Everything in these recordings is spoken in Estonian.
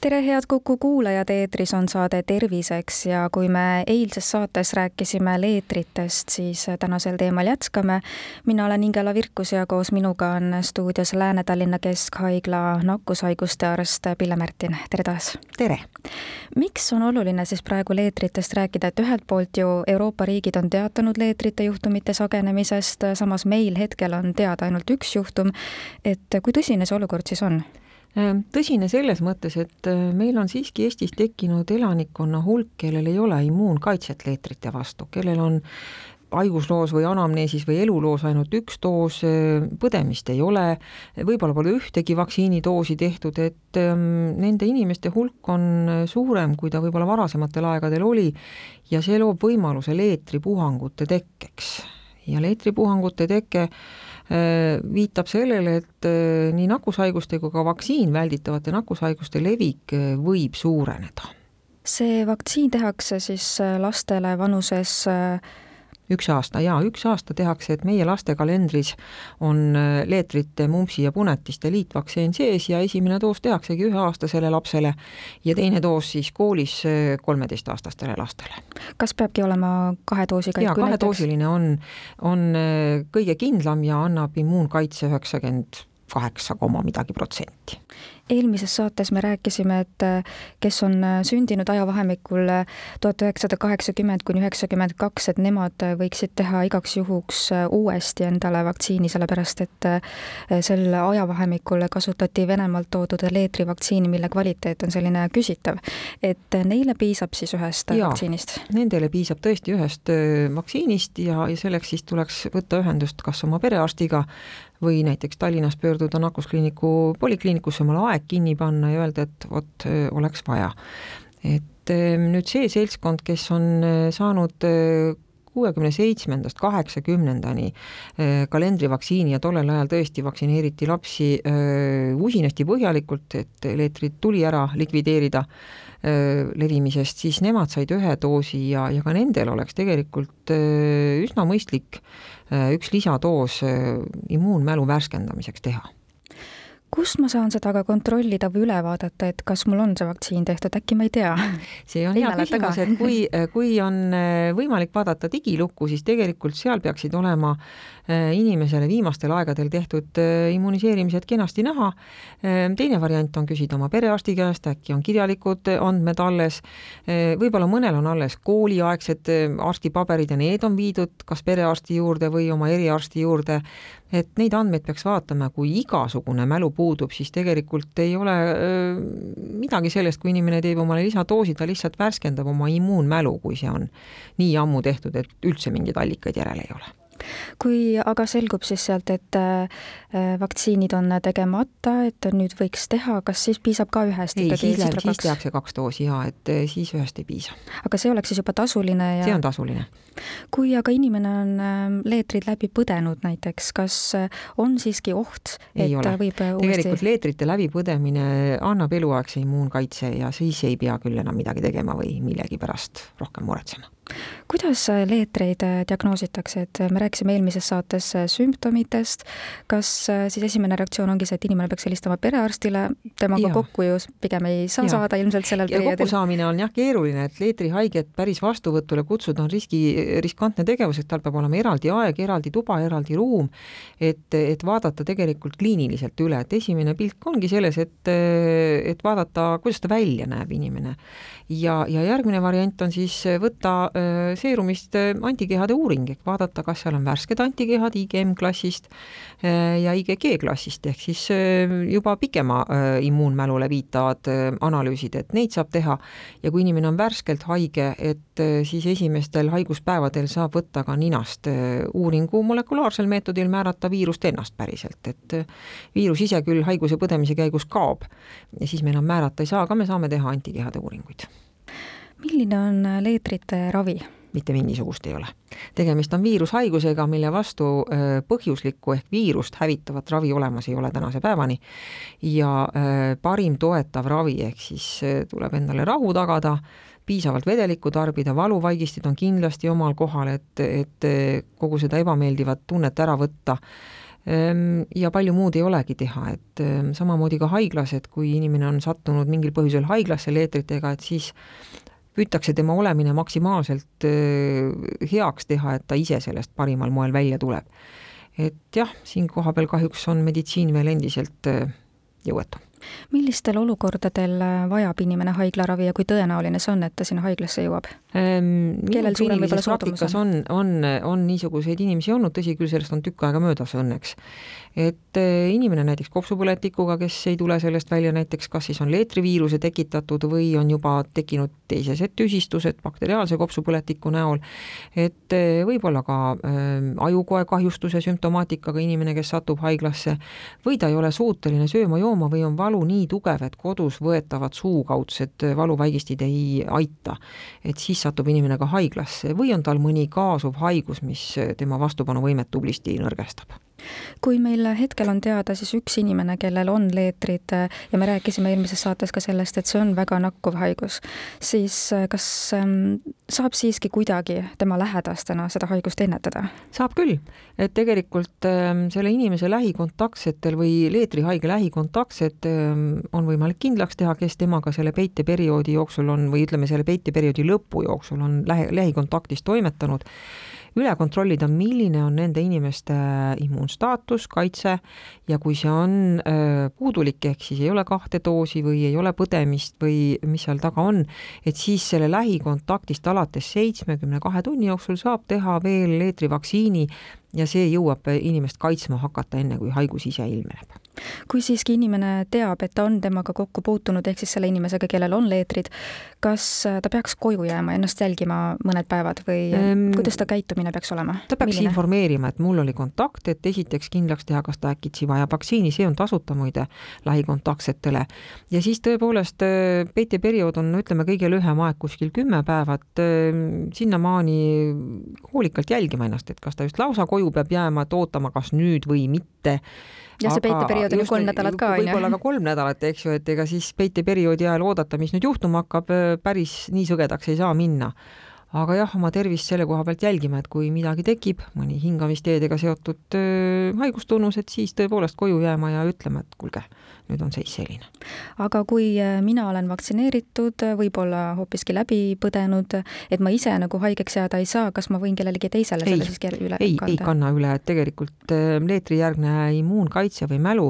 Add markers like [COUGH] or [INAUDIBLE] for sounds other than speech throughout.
tere, head Kuku kuulajad, eetris on saade Terviseks ja kui me eilses saates rääkisime leetritest, siis tänasel teemal jätkame. mina olen Ingela Virkus ja koos minuga on stuudios Lääne-Tallinna Keskhaigla nakkushaiguste arst Pille Märtin, tere taas! tere! miks on oluline siis praegu leetritest rääkida, et ühelt poolt ju Euroopa riigid on teatanud leetrite juhtumite sagenemisest, samas meil hetkel on teada ainult üks juhtum, et kui tõsine see olukord siis on? Ehm, tõsine selles mõttes, et äh, meil on siiski Eestis tekkinud elanikkonna hulk, kellel ei ole immuunkaitset leetrite vastu, kellel on haigusloos või anamneesis või eluloos ainult üks doos, äh, põdemist ei ole, võib-olla pole ühtegi vaktsiinidoosi tehtud, et nende inimeste hulk on suurem, kui ta võib-olla varasematel aegadel oli ja see loob võimaluse leetripuhangute tekkeks. ja leetripuhangute teke viitab sellele, et äh, nii nakkushaiguste kui ka vaktsiin välditavate nakkushaiguste levik äh, võib suureneda. see vaktsiin tehakse siis lastele vanuses üks aasta jaa, üks aasta tehakse, et meie laste kalendris on äh, leetrite, mumpsi ja punetiste liitvaktsiin sees ja esimene doos tehaksegi üheaastasele lapsele ja teine doos siis koolis äh, kolmeteistaastastele lastele. kas peabki olema kahe doosiga? jaa, kahedoosiline on, on äh, kõige kindlam ja annab immuunkaitse üheksakümmend kaheksa koma midagi protsenti eelmises saates me rääkisime, et äh, kes on äh, sündinud ajavahemikul äh, tuhat üheksasada kaheksakümmend kuni üheksakümmend kaks, et nemad võiksid teha igaks juhuks uuesti endale vaktsiini, sellepärast et sel ajavahemikul kasutati Venemaalt toodud leetrivaktsiini, mille kvaliteet on selline küsitav. et neile piisab siis ühest ja, vaktsiinist? Nendele piisab tõesti ühest vaktsiinist ja, ja selleks siis tuleks võtta ühendust kas oma perearstiga või näiteks Tallinnas pöörduda nakkuskliiniku polikliinikusse, omal aeg kinni panna ja öelda, et vot oleks vaja. et nüüd see seltskond, kes on saanud kuuekümne seitsmendast kaheksakümnendani kalendrivaktsiini ja tollel ajal tõesti vaktsineeriti lapsi usinasti põhjalikult, et leetrid tuli ära likvideerida levimisest, siis nemad said ühe doosi ja, ja ka nendel oleks tegelikult üsna mõistlik üks lisadoos immuunmälu värskendamiseks teha kust ma saan seda ka kontrollida või üle vaadata, et kas mul on see vaktsiin tehtud, äkki ma ei tea? see on hea küsimus, et kui, kui on äh, võimalik vaadata digilukku, siis tegelikult seal peaksid olema äh, inimesele viimastel aegadel tehtud äh, immuniseerimised kenasti näha. teine variant on küsida oma perearsti käest, äkki on kirjalikud andmed alles, võib-olla mõnel on alles kooliaegsed arstipaberid ja need on viidud kas perearsti juurde või oma eriarsti juurde et neid andmeid peaks vaatama, kui igasugune mälu puudub, siis tegelikult ei ole öö, midagi sellest, kui inimene teeb omale lisadoosi, ta lihtsalt värskendab oma immuunmälu, kui see on nii ammu tehtud, et üldse mingeid allikaid järel ei ole kui aga selgub siis sealt, et äh, vaktsiinid on tegemata, et nüüd võiks teha, kas siis piisab ka ühest ei, siis, läheb, siis tehakse kaks doosi jaa, et äh, siis ühest ei piisa. aga see oleks siis juba tasuline ja see on tasuline. kui aga inimene on ähm, leetrid läbi põdenud näiteks, kas äh, on siiski oht, et võib uuesti tegelikult leetrite läbipõdemine annab eluaegse immuunkaitse ja siis ei pea küll enam midagi tegema või millegi pärast rohkem muretsema kuidas leetreid äh, diagnoositakse, et me rääkisime eelmises saates äh, sümptomitest, kas äh, siis esimene reaktsioon ongi see, et inimene peaks helistama perearstile, temaga ja. kokku ju pigem ei saa ja. saada ilmselt sellel perioodil? kokkusaamine on jah keeruline, et leetrihaiget päris vastuvõtule kutsuda on riski, riskantne tegevus, et tal peab olema eraldi aeg, eraldi tuba, eraldi ruum, et, et vaadata tegelikult kliiniliselt üle, et esimene pilk ongi selles, et, et vaadata, kuidas ta välja näeb, inimene. ja, ja järgmine variant on siis võtta Äh, seerumist äh, antikehade uuring, ehk vaadata, kas seal on värsked antikehad IgM klassist äh, ja IgG klassist, ehk siis juba pikema immuunmälule viitavad analüüsid, et neid saab teha. Ja kui inimene on värskelt haige, et siis esimestel haiguspäevadel saab võtta ka ninast uuringu molekulaarsel meetodil määrata viirust ennast päriselt, et viirus ise küll haiguse põdemise käigus kaob. Ja siis me enam määrata ei saa, aga me saame teha antikehade uuringuid milline on äh, leetrite ravi? mitte mingisugust ei ole. tegemist on viirushaigusega, mille vastu põhjuslikku ehk viirust hävitavat ravi olemas ei ole tänase päevani ja parim toetav ravi, ehk siis tuleb endale rahu tagada, piisavalt vedelikku tarbida, valuvaigistid on kindlasti omal kohal, et, et kogu seda ebameeldivat tunnet ära võtta ehm, ja palju muud ei olegi teha, et ehm, samamoodi ka haiglas, et kui inimene on sattunud mingil põhjusel haiglasse leetritega, et siis püütakse tema olemine maksimaalselt heaks teha, et ta ise sellest parimal moel välja tuleb. et jah, siin kohapeal kahjuks on meditsiin veel endiselt jõuetu millistel olukordadel vajab inimene haiglaravi ja kui tõenäoline see on, et ta sinna haiglasse jõuab ehm,? kellel suurem võib-olla soodumus on? on, on, on niisuguseid inimesi olnud, tõsi küll, sellest on tükk aega möödas õnneks et eh, inimene näiteks kopsupõletikuga, kes ei tule sellest välja näiteks kas siis on leetriviiruse tekitatud või on juba tekkinud teisesed tüsistused bakteriaalse kopsupõletiku näol, et eh, võib-olla ka äh, ajukoe kahjustuse sümptomaatikaga inimene, kes satub haiglasse, või ta ei ole suuteline sööma-jooma või on valu nii tugev, et kodus võetavad suukaudsed valuvaigistid ei aita. et siis satub inimene ka haiglasse või on tal mõni kaasuv haigus, mis tema vastupanuvõimet tublisti nõrgestab kui meil hetkel on teada siis üks inimene, kellel on leetrid ja me rääkisime eelmises saates ka sellest, et see on väga nakkuv haigus, siis äh, kas ähm, saab siiski kuidagi tema lähedastena seda haigust ennetada? saab küll, et tegelikult ähm, selle inimese lähikontaktsetel või leetrihaige lähikontaktsed ähm, on võimalik kindlaks teha, kes temaga selle peiteperioodi jooksul on või ütleme, selle peiteperioodi lõpu jooksul on lähi, lähikontaktis toimetanud üle kontrollida, milline on nende inimeste immuunstaatus, kaitse. Ja kui see on äh, puudulik, ehk siis ei ole kahte doosi või ei ole põdemist või mis seal taga on, et siis selle lähikontaktist alates seitsmekümne kahe tunni jooksul saab teha veel leetrivaktsiini ja see jõuab inimest kaitsma hakata, enne kui haigus ise ilmneb. kui siiski inimene teab, et ta on temaga kokku puutunud, ehk siis selle inimesega, kellel on leetrid, kas ta peaks koju jääma, ennast jälgima mõned päevad või ehm, kuidas ta käitumine peaks olema? ta peaks Milline? informeerima, et mul oli kontakt, et esiteks kindlaks teha, kas ta äkitsi vajab vaktsiini, see on tasuta muide lähikontaktsetele. ja siis tõepoolest peiteperiood on, ütleme, kõige lühem aeg, kuskil kümme päeva, et sinnamaani hoolikalt jälgima ennast, et kas ta just lausa koju koju peab jääma, et ootama, kas nüüd või mitte. ja see peiteperiood on ju kolm nädalat ka, on ju. võib-olla ka kolm nädalat, eks ju, et ega siis peiteperioodi ajal oodata, mis nüüd juhtuma hakkab, päris nii sõgedaks ei saa minna aga jah, oma tervist selle koha pealt jälgima, et kui midagi tekib, mõni hingamisteedega seotud haigustunnus, et siis tõepoolest koju jääma ja ütlema, et kuulge, nüüd on seis selline. aga kui mina olen vaktsineeritud, võib-olla hoopiski läbi põdenud, et ma ise nagu haigeks jääda ei saa, kas ma võin kellelegi teisele selle siis üle ei, kanda? ei kanna üle, et tegelikult leetrijärgne immuunkaitse või mälu,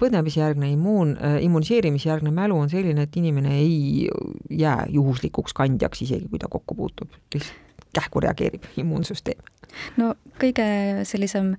põdemisjärgne immuun, immuniseerimisjärgne mälu on selline, et inimene ei jää juhuslikuks kandjaks, isegi kui ta kokku puutub kähku reageerib immuunsüsteem. no kõige sellisem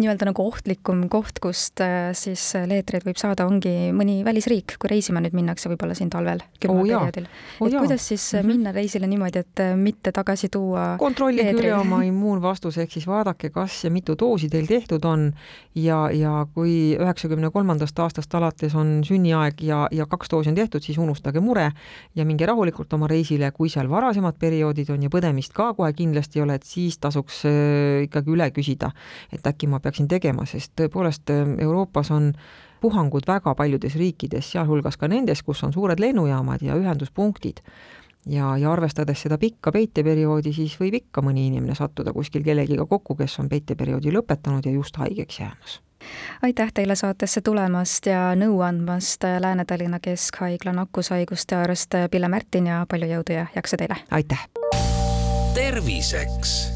nii-öelda nagu ohtlikum koht, kust äh, siis leetreid võib saada, ongi mõni välisriik, kui reisima nüüd minnakse võib-olla siin talvel, külmaperioodil oh,. et jaa. kuidas siis mm -hmm. minna reisile niimoodi, et äh, mitte tagasi tuua kontrollige üle oma [LAUGHS] immuunvastus, ehk siis vaadake, kas ja mitu doosi teil tehtud on ja, ja kui üheksakümne kolmandast aastast alates on sünniaeg ja, ja kaks doosi on tehtud, siis unustage mure ja minge rahulikult oma reisile, kui seal varasemad perioodid on ja põdemist ka kohe kindlasti ei ole, et siis tasuks äh, ikkagi üle küsida, et äkki ma peaksin tegema, sest tõepoolest ähm, Euroopas on puhangud väga paljudes riikides, sealhulgas ka nendes, kus on suured lennujaamad ja ühenduspunktid. ja, ja arvestades seda pikka peiteperioodi, siis võib ikka mõni inimene sattuda kuskil kellegiga kokku, kes on peiteperioodi lõpetanud ja just haigeks jäämas aitäh teile saatesse tulemast ja nõu andmast, Lääne-Tallinna Keskhaigla nakkushaiguste arst Pille Märtin ja palju jõudu ja jaksu teile! aitäh! terviseks